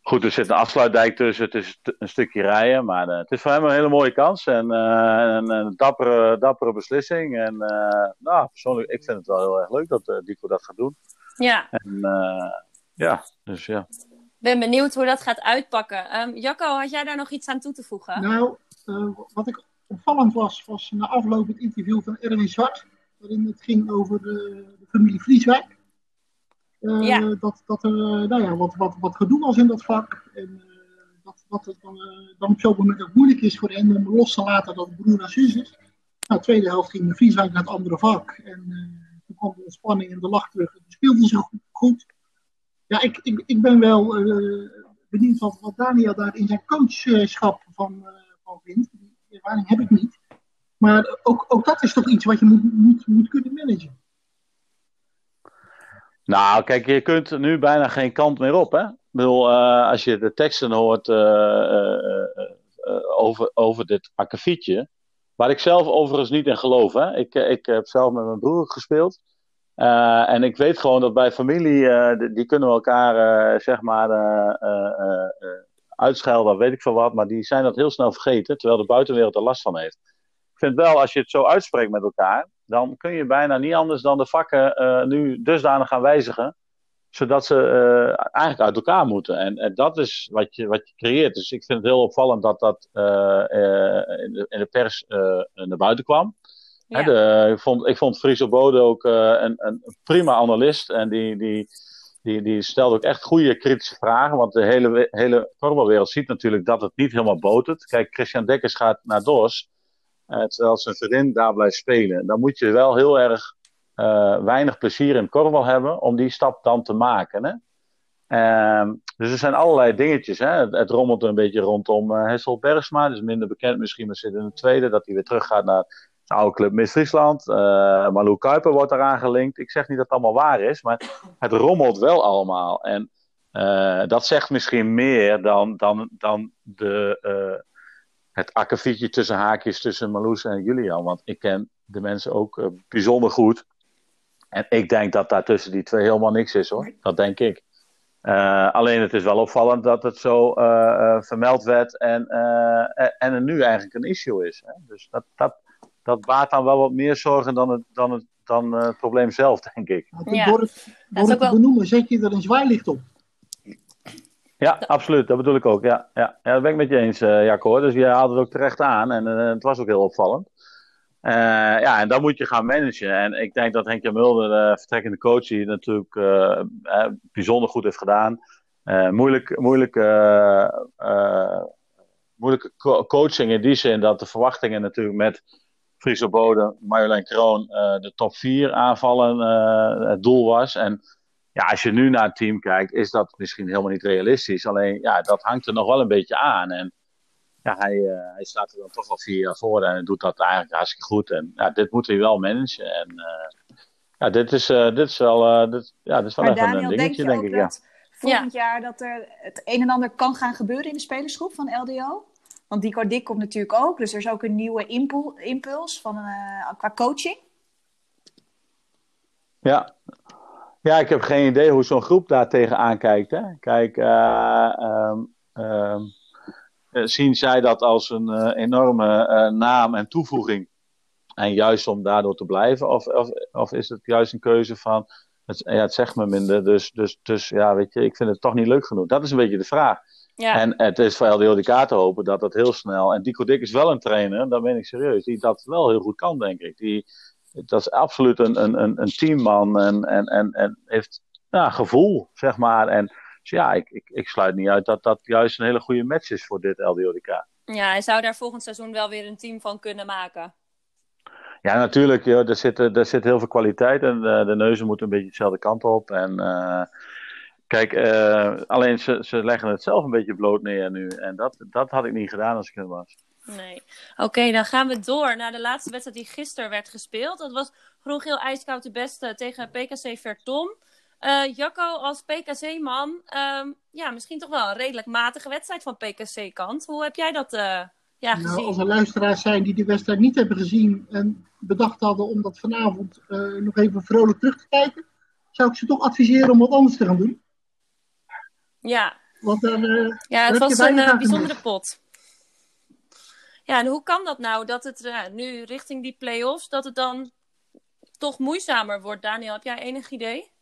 C: Goed, er zit een afsluitdijk tussen. Het is een stukje rijden. Maar het is voor hem een hele mooie kans. En een, een dappere, dappere beslissing. En nou, persoonlijk, ik vind het wel heel erg leuk dat Dico dat gaat doen.
A: Ja,
C: En ja, dus ja.
A: Ben benieuwd hoe dat gaat uitpakken. Ehm, Jacco, had jij daar nog iets aan toe te voegen?
D: Nou, eh, wat ik opvallend was, was na afloop het interview van Erwin Zwart. Waarin het ging over de, de familie Vrieswijk. Eh,
A: Ja.
D: Dat, dat er eh, nou ja, wat, wat, wat gedoe was in dat vak. En eh, dat, dat het dan, eh, dan op zo'n moment ook moeilijk is voor hen om los te laten dat het broer en zus is. Nou, de tweede helft ging de Vrieswijk naar het andere vak. En eh, toen kwam de ontspanning en de lach terug. En toen speelden ze goed. goed. Ja, ik, ik, ik ben wel eh, benieuwd wat, wat Daniel daar in zijn coachschap van, eh, van vindt. Die ervaring heb ik niet. Maar ook, ook dat is toch iets wat je moet, moet, moet kunnen managen.
C: Nou, kijk, je kunt nu bijna geen kant meer op, hè? Ik bedoel, eh, als je de teksten hoort over, over dit akkefietje, waar ik zelf overigens niet in geloof, hè? Ik, ik heb zelf met mijn broer gespeeld. Eh, en ik weet gewoon dat bij familie, eh, die, die kunnen elkaar, eh, zeg maar, uitschelden, weet ik veel wat, maar die zijn dat heel snel vergeten, terwijl de buitenwereld er last van heeft. Ik vind wel, als je het zo uitspreekt met elkaar, dan kun je bijna niet anders dan de vakken nu dusdanig gaan wijzigen, zodat ze eigenlijk uit elkaar moeten. En, en dat is wat je, wat je creëert. Dus ik vind het heel opvallend dat dat in, de, in de pers naar buiten kwam.
A: Ja.
C: Hè, de, ik, vond, ik vond Friso Bode ook eh, een, een prima analist. En die, die, die, die stelde ook echt goede kritische vragen. Want de hele, hele ziet natuurlijk dat het niet helemaal botert. Kijk, Christian Dekkers gaat naar DOS. eh, terwijl zijn vriendin daar blijft spelen. Dan moet je wel heel erg eh, weinig plezier in korfbal hebben om die stap dan te maken. Hè? Ehm, dus er zijn allerlei dingetjes. Hè? Het, het rommelt een beetje rondom eh Hessel Bergsma. Dus minder bekend misschien, maar zit in de tweede. Dat hij weer terug gaat naar oude club Midden-Friesland. Uh, Malou Kuiper wordt eraan gelinkt. Ik zeg niet dat het allemaal waar is, maar het rommelt wel allemaal. En eh, dat zegt misschien meer dan, dan, dan de, eh, het akkefietje tussen haakjes tussen Marloes en Julian. Want ik ken de mensen ook eh, bijzonder goed. En ik denk dat daar tussen die twee helemaal niks is hoor. Dat denk ik. Alleen het is wel opvallend dat het zo vermeld werd en, en er nu eigenlijk een issue is. Hè? Dus dat, dat, dat baart dan wel wat meer zorgen dan het, dan het, dan het probleem zelf, denk ik.
D: Ja, door het, door het te wel... benoemen zet je er een zwaailicht op.
C: Ja, absoluut. Dat bedoel ik ook. Ja, ja. ja dat ben ik met je eens, uh, Jacco. Dus je haalt het ook terecht aan en uh, het was ook heel opvallend. Uh, ja, en dan moet je gaan managen. En ik denk dat Henk Mulder, de vertrekkende coach, die natuurlijk bijzonder goed heeft gedaan. moeilijk, moeilijk, moeilijke co coaching in die zin dat de verwachtingen natuurlijk met Friso Bode, Marjolein Kroon, de top 4 aanvallen het doel was. En ja, als je nu naar het team kijkt, is dat misschien helemaal niet realistisch. Alleen, ja, dat hangt er nog wel een beetje aan. En ja, hij, uh, hij staat er dan toch al vier jaar voor en doet dat eigenlijk hartstikke goed. En ja, dit moet hij wel managen. En uh, ja, dit is, uh, dit is wel, dit, ja, dit is wel
B: maar
C: even
B: Daniel,
C: een dingetje,
B: denk,
C: denk
B: ik.
C: Ja.
B: Volgend ja. jaar dat er het een en ander kan gaan gebeuren in de spelersgroep van LDO? Want Dico Dik komt natuurlijk ook, dus er is ook een nieuwe impul impuls van, qua coaching.
C: Ja, ja, ik heb geen idee hoe zo'n groep daar tegenaan kijkt. Hè? Kijk, uh, um, um, zien zij dat als een enorme naam en toevoeging? En juist om daardoor te blijven? Of, of, of, is het juist een keuze van Het, ja, het zegt me minder. Dus, dus, dus ja, weet je, ik vind het toch niet leuk genoeg. Dat is een beetje de vraag.
A: Ja.
C: En het is voor LDODK te hopen dat dat heel snel. En Dico Dick is wel een trainer, daar ben ik serieus, die dat wel heel goed kan, denk ik. Die, dat is absoluut een, een, een, een teamman en, en, en, en heeft ja, gevoel, zeg maar. En dus ja, ik, ik, ik sluit niet uit dat dat juist een hele goede match is voor dit LDODK.
A: ja, hij zou daar volgend seizoen wel weer een team van kunnen maken.
C: Ja, natuurlijk. Joh, er, zit, er zit heel veel kwaliteit en de, de neuzen moeten een beetje dezelfde kant op. En eh, kijk, eh, alleen ze, ze leggen het zelf een beetje bloot neer nu. En dat, dat had ik niet gedaan als ik hem was.
A: Nee. Oké, dan gaan we door naar de laatste wedstrijd die gisteren werd gespeeld. Dat was Groen-Geel IJskoud de beste tegen PKC Vertom. Eh Jacco, als PKC-man, ehm, ja, misschien toch wel een redelijk matige wedstrijd van PKC-kant. Hoe heb jij dat eh, ja, gezien?
D: Nou, als er luisteraars zijn die die wedstrijd niet hebben gezien en bedacht hadden om dat vanavond eh, nog even vrolijk terug te kijken, zou ik ze toch adviseren om wat anders te gaan doen.
A: Ja,
D: Want daar, eh,
A: ja het was een eh, bijzondere pot. Ja, en hoe kan dat nou, dat het eh, nu richting die play-offs, dat het dan toch moeizamer wordt? Daniel, heb jij enig idee?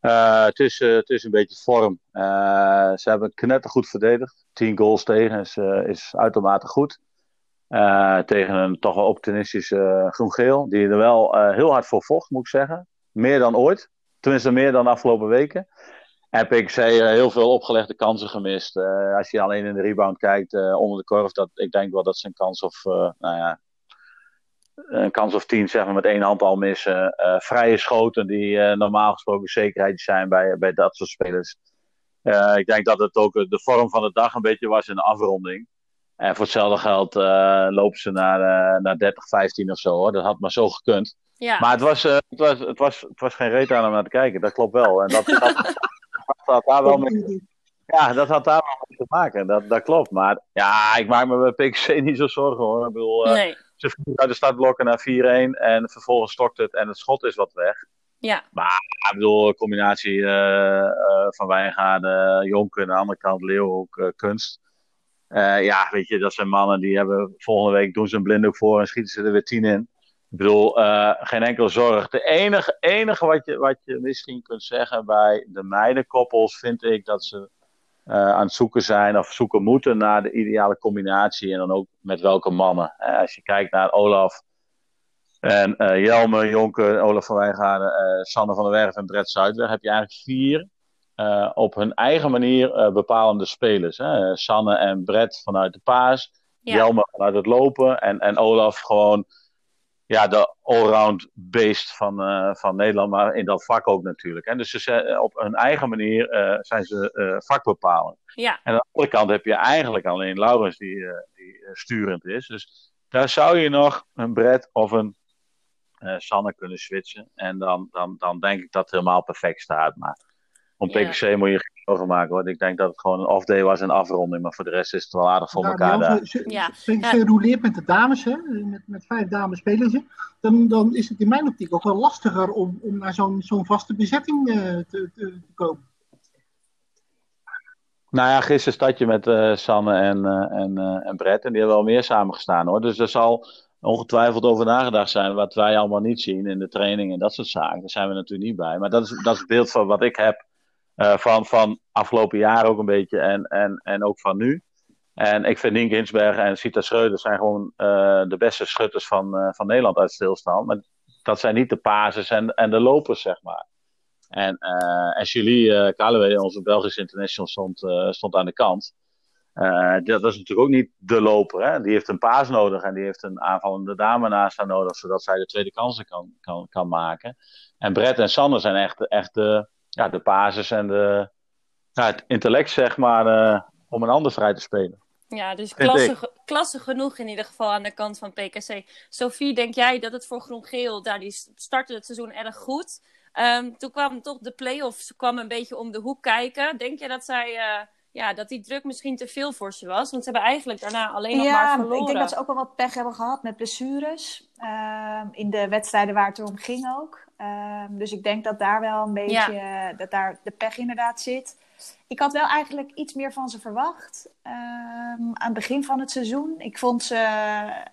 C: Eh, het, is, het is een beetje vorm. Eh, ze hebben knettergoed verdedigd. 10 goals tegen is, eh, is uitermate goed. Eh, tegen een toch wel optimistische uh, groen-geel. Die er wel eh, heel hard voor vocht, moet ik zeggen. Meer dan ooit. Tenminste, meer dan de afgelopen weken. Heb ik zei, eh, heel veel opgelegde kansen gemist. Eh, als je alleen in de rebound kijkt eh, onder de korf. Dat, ik denk wel dat ze een kans of, nou ja, een kans of tien zeg maar, met één hand al missen. Vrije schoten die normaal gesproken zekerheid zijn bij, bij dat soort spelers. Ik denk dat het ook de vorm van de dag een beetje was in de afronding. En voor hetzelfde geld eh, lopen ze naar, naar 30, 15 of zo. Hoor. Dat had maar zo gekund.
A: Ja,
C: Maar het was, het, was, het, was, het was geen reet aan om naar te kijken, dat klopt wel. En dat, dat, dat had daar wel mee, ja, dat had daar wel mee te maken, dat, dat klopt. Maar ja, ik maak me bij PXC niet zo zorgen hoor. Ik bedoel, eh,
A: nee.
C: ze vliegen uit de startblokken naar 4-1 en vervolgens stokt het en het schot is wat weg.
A: Ja,
C: Ja, ik bedoel, een combinatie eh, eh, van Wijngaarden, Jonker, aan de andere kant Leeuwhoek, eh, Kunst. Eh, ja, weet je, dat zijn mannen die hebben volgende week doen ze een blinddoek voor en schieten ze er weer tien in. Ik bedoel, eh, geen enkele zorg. De enige, enige wat, je, wat je misschien kunt zeggen bij de meidenkoppels, vind ik dat ze eh, aan het zoeken zijn of zoeken moeten naar de ideale combinatie en dan ook met welke mannen. Eh, als je kijkt naar Olaf en Jelme, Jonker, Olaf van Wijngaarden, Sander van der Werf en Brett Zuidweg, heb je eigenlijk vier op hun eigen manier bepalende spelers. Hè? Sanne en Brett vanuit de paas,
A: Ja.
C: Jelme vanuit het lopen en, en Olaf gewoon ja, de allround beest van, eh, van Nederland, maar in dat vak ook natuurlijk. Hè? Dus ze zijn, op hun eigen manier eh, zijn ze eh vakbepalend.
A: ja,
C: En aan de andere kant heb je eigenlijk alleen Laurens die, eh, die eh, sturend is. Dus daar zou je nog een Brett of een eh, Sanne kunnen switchen. En dan, dan, dan denk ik dat het helemaal perfect staat. Maar om
A: Ja.
C: Moet je zorgen maken. Want ik denk dat het gewoon een off-day was en afronding. Maar voor de rest is het wel aardig voor
D: Ja,
C: elkaar daar.
D: ze- ze-
A: Ja.
D: ze-
A: Ja.
D: Ze roleert met de dames, hè? Met, met vijf dames spelen ze. Dan, dan is het in mijn optiek ook wel lastiger om, om naar zo'n zo'n vaste bezetting eh, te, te, te komen.
C: Nou ja, gisteren stad je met eh, Sanne en, eh, en, eh, en Brett. En die hebben wel meer samengestaan hoor. Dus er zal ongetwijfeld over nagedacht zijn. Wat wij allemaal niet zien in de training en dat soort zaken. Daar zijn we natuurlijk niet bij. Maar dat is, dat is het beeld van wat ik heb. Eh, van, van afgelopen jaar ook een beetje. En, en, en ook van nu. En ik vind Hinsberg en Sita Schreuder zijn gewoon eh, de beste schutters van, eh, van Nederland uit stilstand. Maar dat zijn niet de pases en, en de lopers, zeg maar. En, en Julie Calloway, onze Belgische international, stond, stond aan de kant. Eh, dat is natuurlijk ook niet de loper. Hè? Die heeft een paas nodig en die heeft een aanvallende dame naast haar nodig, zodat zij de tweede kansen kan, kan, kan maken. En Brett en Sander zijn echt, echt de, ja, de pases en de, ja, het intellect, zeg maar, eh, om een ander vrij te spelen.
A: ja, dus klasse, klasse genoeg in ieder geval aan de kant van PKC. Sophie, denk jij dat het voor Groen-Geel, daar die startte het seizoen erg goed. Ehm, toen kwam toch de play-offs kwam een beetje om de hoek kijken. Denk je dat zij, eh, ja, dat die druk misschien te veel voor ze was? Want ze hebben eigenlijk daarna alleen nog maar
B: Ja,
A: verloren.
B: ik denk dat ze ook wel wat pech hebben gehad met blessures. ehm, in de wedstrijden waar het om ging ook. Ehm, dus ik denk dat daar wel een beetje eh, dat daar de pech inderdaad zit. Ik had wel eigenlijk iets meer van ze verwacht. ehm, aan het begin van het seizoen. Ik vond ze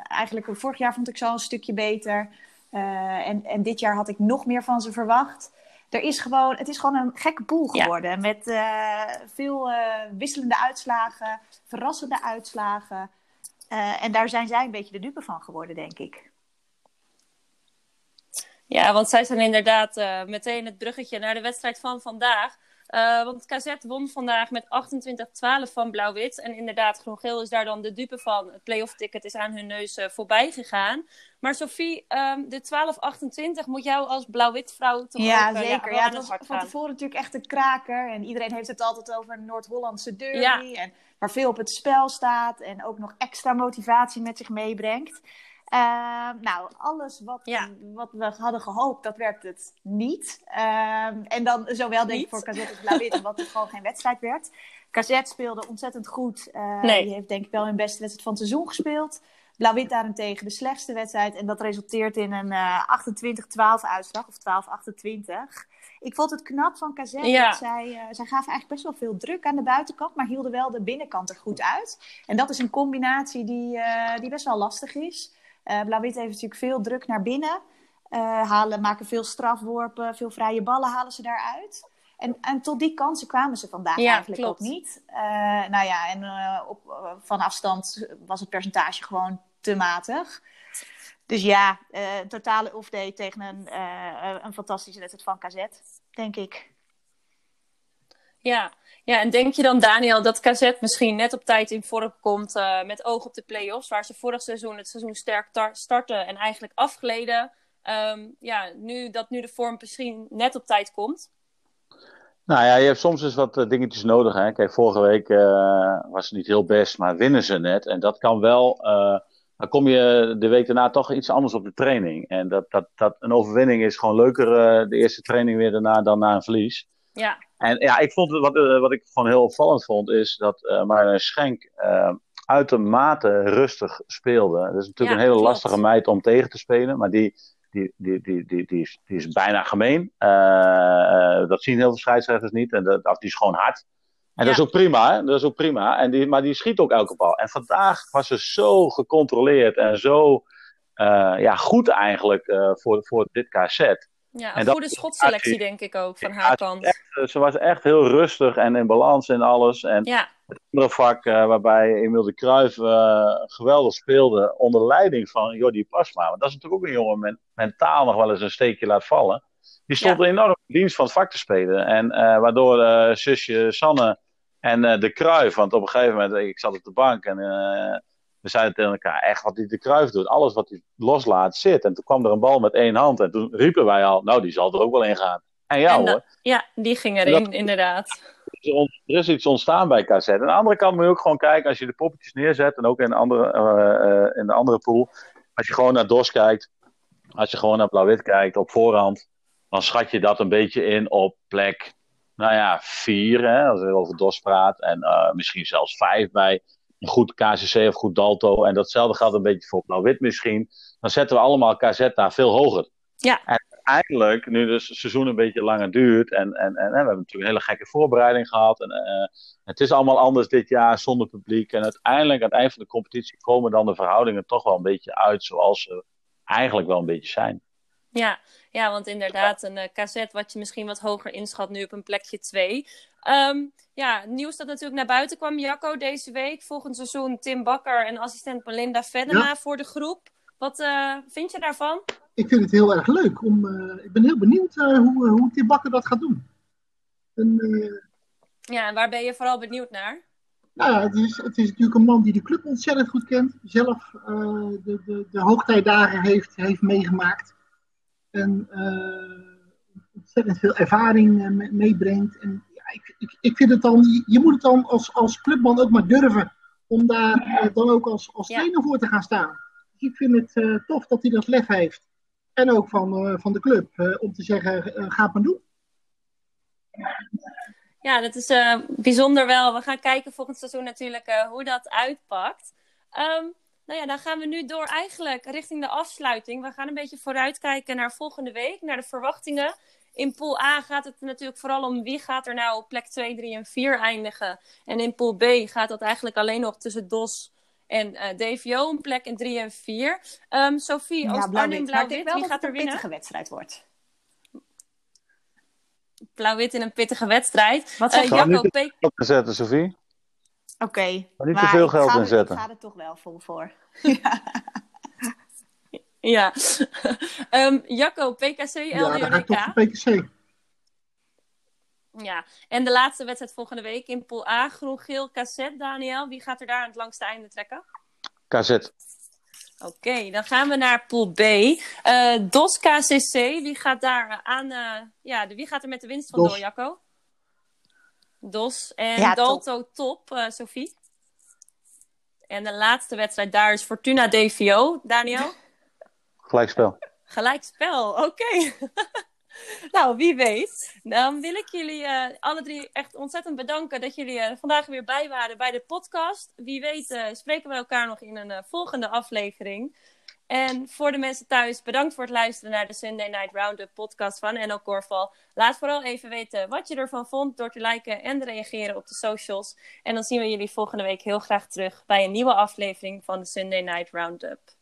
B: eigenlijk vorig jaar vond ik ze al een stukje beter. en, en dit jaar had ik nog meer van ze verwacht. Er is gewoon, het is gewoon een gekke pool geworden. Met veel wisselende uitslagen, verrassende uitslagen. en daar zijn zij een beetje de dupe van geworden, denk ik.
A: Ja, want zij zijn inderdaad meteen het bruggetje naar de wedstrijd van vandaag. Uh, want KZ won vandaag met 28-12 van Blauw-Wit. En inderdaad, Groen-Geel is daar dan de dupe van. Het playoff ticket is aan hun neus uh, voorbij gegaan. Maar Sophie, um, de 12-28 moet jou als Blauw-Wit vrouw toch
B: ja,
A: ook,
B: zeker. Ja, het was van tevoren natuurlijk echt een kraker. En iedereen heeft het altijd over een Noord-Hollandse derby. Ja. En waar veel op het spel staat. En ook nog extra motivatie met zich meebrengt. Uh, nou, alles wat, ja. wat we hadden gehoopt, dat werd het niet. Uh, en dan zowel denk ik voor KZ als Blauw-Wit, wat het gewoon geen wedstrijd werd. KZ speelde ontzettend goed. Uh, nee. Die heeft denk ik wel hun beste wedstrijd van het seizoen gespeeld. Blauw-Wit daarentegen de slechtste wedstrijd. En dat resulteert in een 28-12 uitslag, of 12-28. Ik vond het knap van KZ. Ja. Dat zij, uh, zij gaven eigenlijk best wel veel druk aan de buitenkant, maar hielden wel de binnenkant er goed uit. En dat is een combinatie die, uh, die best wel lastig is. Uh, Blauw-wit heeft natuurlijk veel druk naar binnen. Uh, halen, maken veel strafworpen, veel vrije ballen halen ze daaruit. En, en tot die kansen kwamen ze vandaag ja, eigenlijk klopt. ook niet. Uh, nou ja, en op, van afstand was het percentage gewoon te matig. Dus ja, een totale off-day tegen een, een fantastische wedstrijd van KZ, denk ik.
A: Ja. Ja, en denk je dan, Daniel, dat KZ misschien net op tijd in vorm komt uh, met oog op de play-offs, waar ze vorig seizoen het seizoen sterk starten en eigenlijk afgleden? Um, ja, nu dat nu de vorm misschien net op tijd komt?
C: Nou ja, je hebt soms eens wat uh, dingetjes nodig. Hè? Kijk, vorige week uh, was het niet heel best, maar winnen ze net. En dat kan wel. dan kom je de week daarna toch iets anders op de training. En dat, dat, dat een overwinning is gewoon leuker de eerste training weer daarna dan na een verlies.
A: Ja.
C: En ja, ik vond wat, uh, wat ik gewoon heel opvallend vond, is dat uh, Marlene Schenk uh, uitermate rustig speelde. Dat is natuurlijk ja, een hele klopt. lastige meid om tegen te spelen, maar die, die, die, die, die, die, is, die is bijna gemeen. dat zien heel veel scheidsrechters niet. En dat, die is gewoon hard. En ja. dat is ook prima, hè? dat is ook prima. En die, maar die schiet ook elke bal. En vandaag was ze zo gecontroleerd en zo ja, goed eigenlijk voor, voor dit KZ.
A: Ja, een goede schotselectie denk ik ook van haar kant.
C: Echt, ze was echt heel rustig en in balans en alles. En
A: ja.
C: het andere vak uh, waarbij Emil de Kruijf uh, geweldig speelde onder leiding van Jordi Pasma. Want dat is natuurlijk ook een jongen met mentaal nog wel eens een steekje laat vallen. Die stond ja. enorm in dienst van het vak te spelen. En uh, waardoor zusje Sanne en de Kruijf, want op een gegeven moment, ik zat op de bank en we zeiden tegen elkaar, echt wat die de Kruif doet, alles wat hij loslaat zit. En toen kwam er een bal met één hand en toen riepen wij al, nou die zal er ook wel in gaan. En ja hoor.
A: Ja, die ging erin, dat, inderdaad.
C: Er is iets ontstaan bij KZ. Aan de andere kant moet je ook gewoon kijken, als je de poppetjes neerzet en ook in de andere, uh, uh, in de andere pool. Als je gewoon naar DOS kijkt, als je gewoon naar Blauw-Wit kijkt op voorhand, dan schat je dat een beetje in op plek, nou ja, vier, hè, als je over DOS praat. En uh, misschien zelfs vijf bij een goed KCC of goed Dalto. En datzelfde geldt een beetje voor Blauw-Wit misschien. Dan zetten we allemaal KZ daar veel hoger.
A: Ja.
C: En uiteindelijk, nu dus het seizoen een beetje langer duurt. En, en, en, we hebben natuurlijk een hele gekke voorbereiding gehad. En, uh, het is allemaal anders dit jaar zonder publiek. En uiteindelijk, aan het eind van de competitie, komen dan de verhoudingen toch wel een beetje uit zoals ze eigenlijk wel een beetje zijn.
A: Ja, ja want inderdaad, een uh, KZ wat je misschien wat hoger inschat, nu op een plekje 2. Um, ja, nieuws dat natuurlijk naar buiten kwam, Jacco, deze week. Volgend seizoen Tim Bakker en assistent Melinda Venema ja. voor de groep. Wat uh, vind je daarvan?
D: Ik vind het heel erg leuk. Om, uh, ik ben heel benieuwd uh, hoe, hoe Tim Bakker dat gaat doen. En,
A: ja, en waar ben je vooral benieuwd naar?
D: Nou ja, het is, het is natuurlijk een man die de club ontzettend goed kent. Zelf de, de, de hoogtijdagen heeft, heeft meegemaakt. En ontzettend veel ervaring meebrengt. En ik, ik, ik vind het dan, je moet het dan als, als clubman ook maar durven om daar dan ook als, als trainer ja. voor te gaan staan. Dus ik vind het tof dat hij dat lef heeft. En ook van, uh, van de club, om te zeggen, ga het maar doen.
A: Ja, dat is bijzonder wel. We gaan kijken volgend seizoen natuurlijk hoe dat uitpakt. Um, nou ja, dan gaan we nu door eigenlijk richting de afsluiting. We gaan een beetje vooruitkijken naar volgende week, naar de verwachtingen. In pool A gaat het natuurlijk vooral om wie gaat er nou op plek 2, 3 en 4 eindigen. En in pool B gaat dat eigenlijk alleen nog tussen DOS En uh, DVO een plek in 3 en 4. Um, Sophie, als
B: ja,
A: Arnhem Blauw-Wit, wie gaat er winnen?
B: pittige wedstrijd wordt.
A: Blauw-Wit in een pittige wedstrijd.
B: Wat
A: uh,
B: zeg je?
C: Jacco
A: Jacco
C: niet
A: P.
C: Op te zetten, Sophie.
B: Oké. Okay,
C: Maar niet te veel geld inzetten.
B: Ik ga er toch wel vol voor.
A: ja. um, Jacco, PKC,
D: Ja, toch voor PKC.
A: Ja, en de laatste wedstrijd volgende week in Pool A, groen-geel cassette, Daniel. Wie gaat er daar aan het langste einde trekken?
C: KZ.
A: Oké, dan gaan we naar Pool B. Uh, DOS KCC, wie gaat daar aan, uh, ja, de, wie gaat er met de winst vandoor,
D: DOS.
A: Jacco? DOS en
B: Ja,
A: Dalto top, uh, Sophie. En de laatste wedstrijd daar is Fortuna DVO, Daniel.
C: Gelijkspel.
A: Gelijkspel, oké. nou, wie weet. Dan wil ik jullie uh, alle drie echt ontzettend bedanken dat jullie uh, vandaag weer bij waren bij de podcast. Wie weet uh, spreken we elkaar nog in een volgende aflevering. En voor de mensen thuis, bedankt voor het luisteren naar de Sunday Night Roundup podcast van NL Korfbal. Laat vooral even weten wat je ervan vond door te liken en te reageren op de socials. En dan zien we jullie volgende week heel graag terug bij een nieuwe aflevering van de Sunday Night Roundup.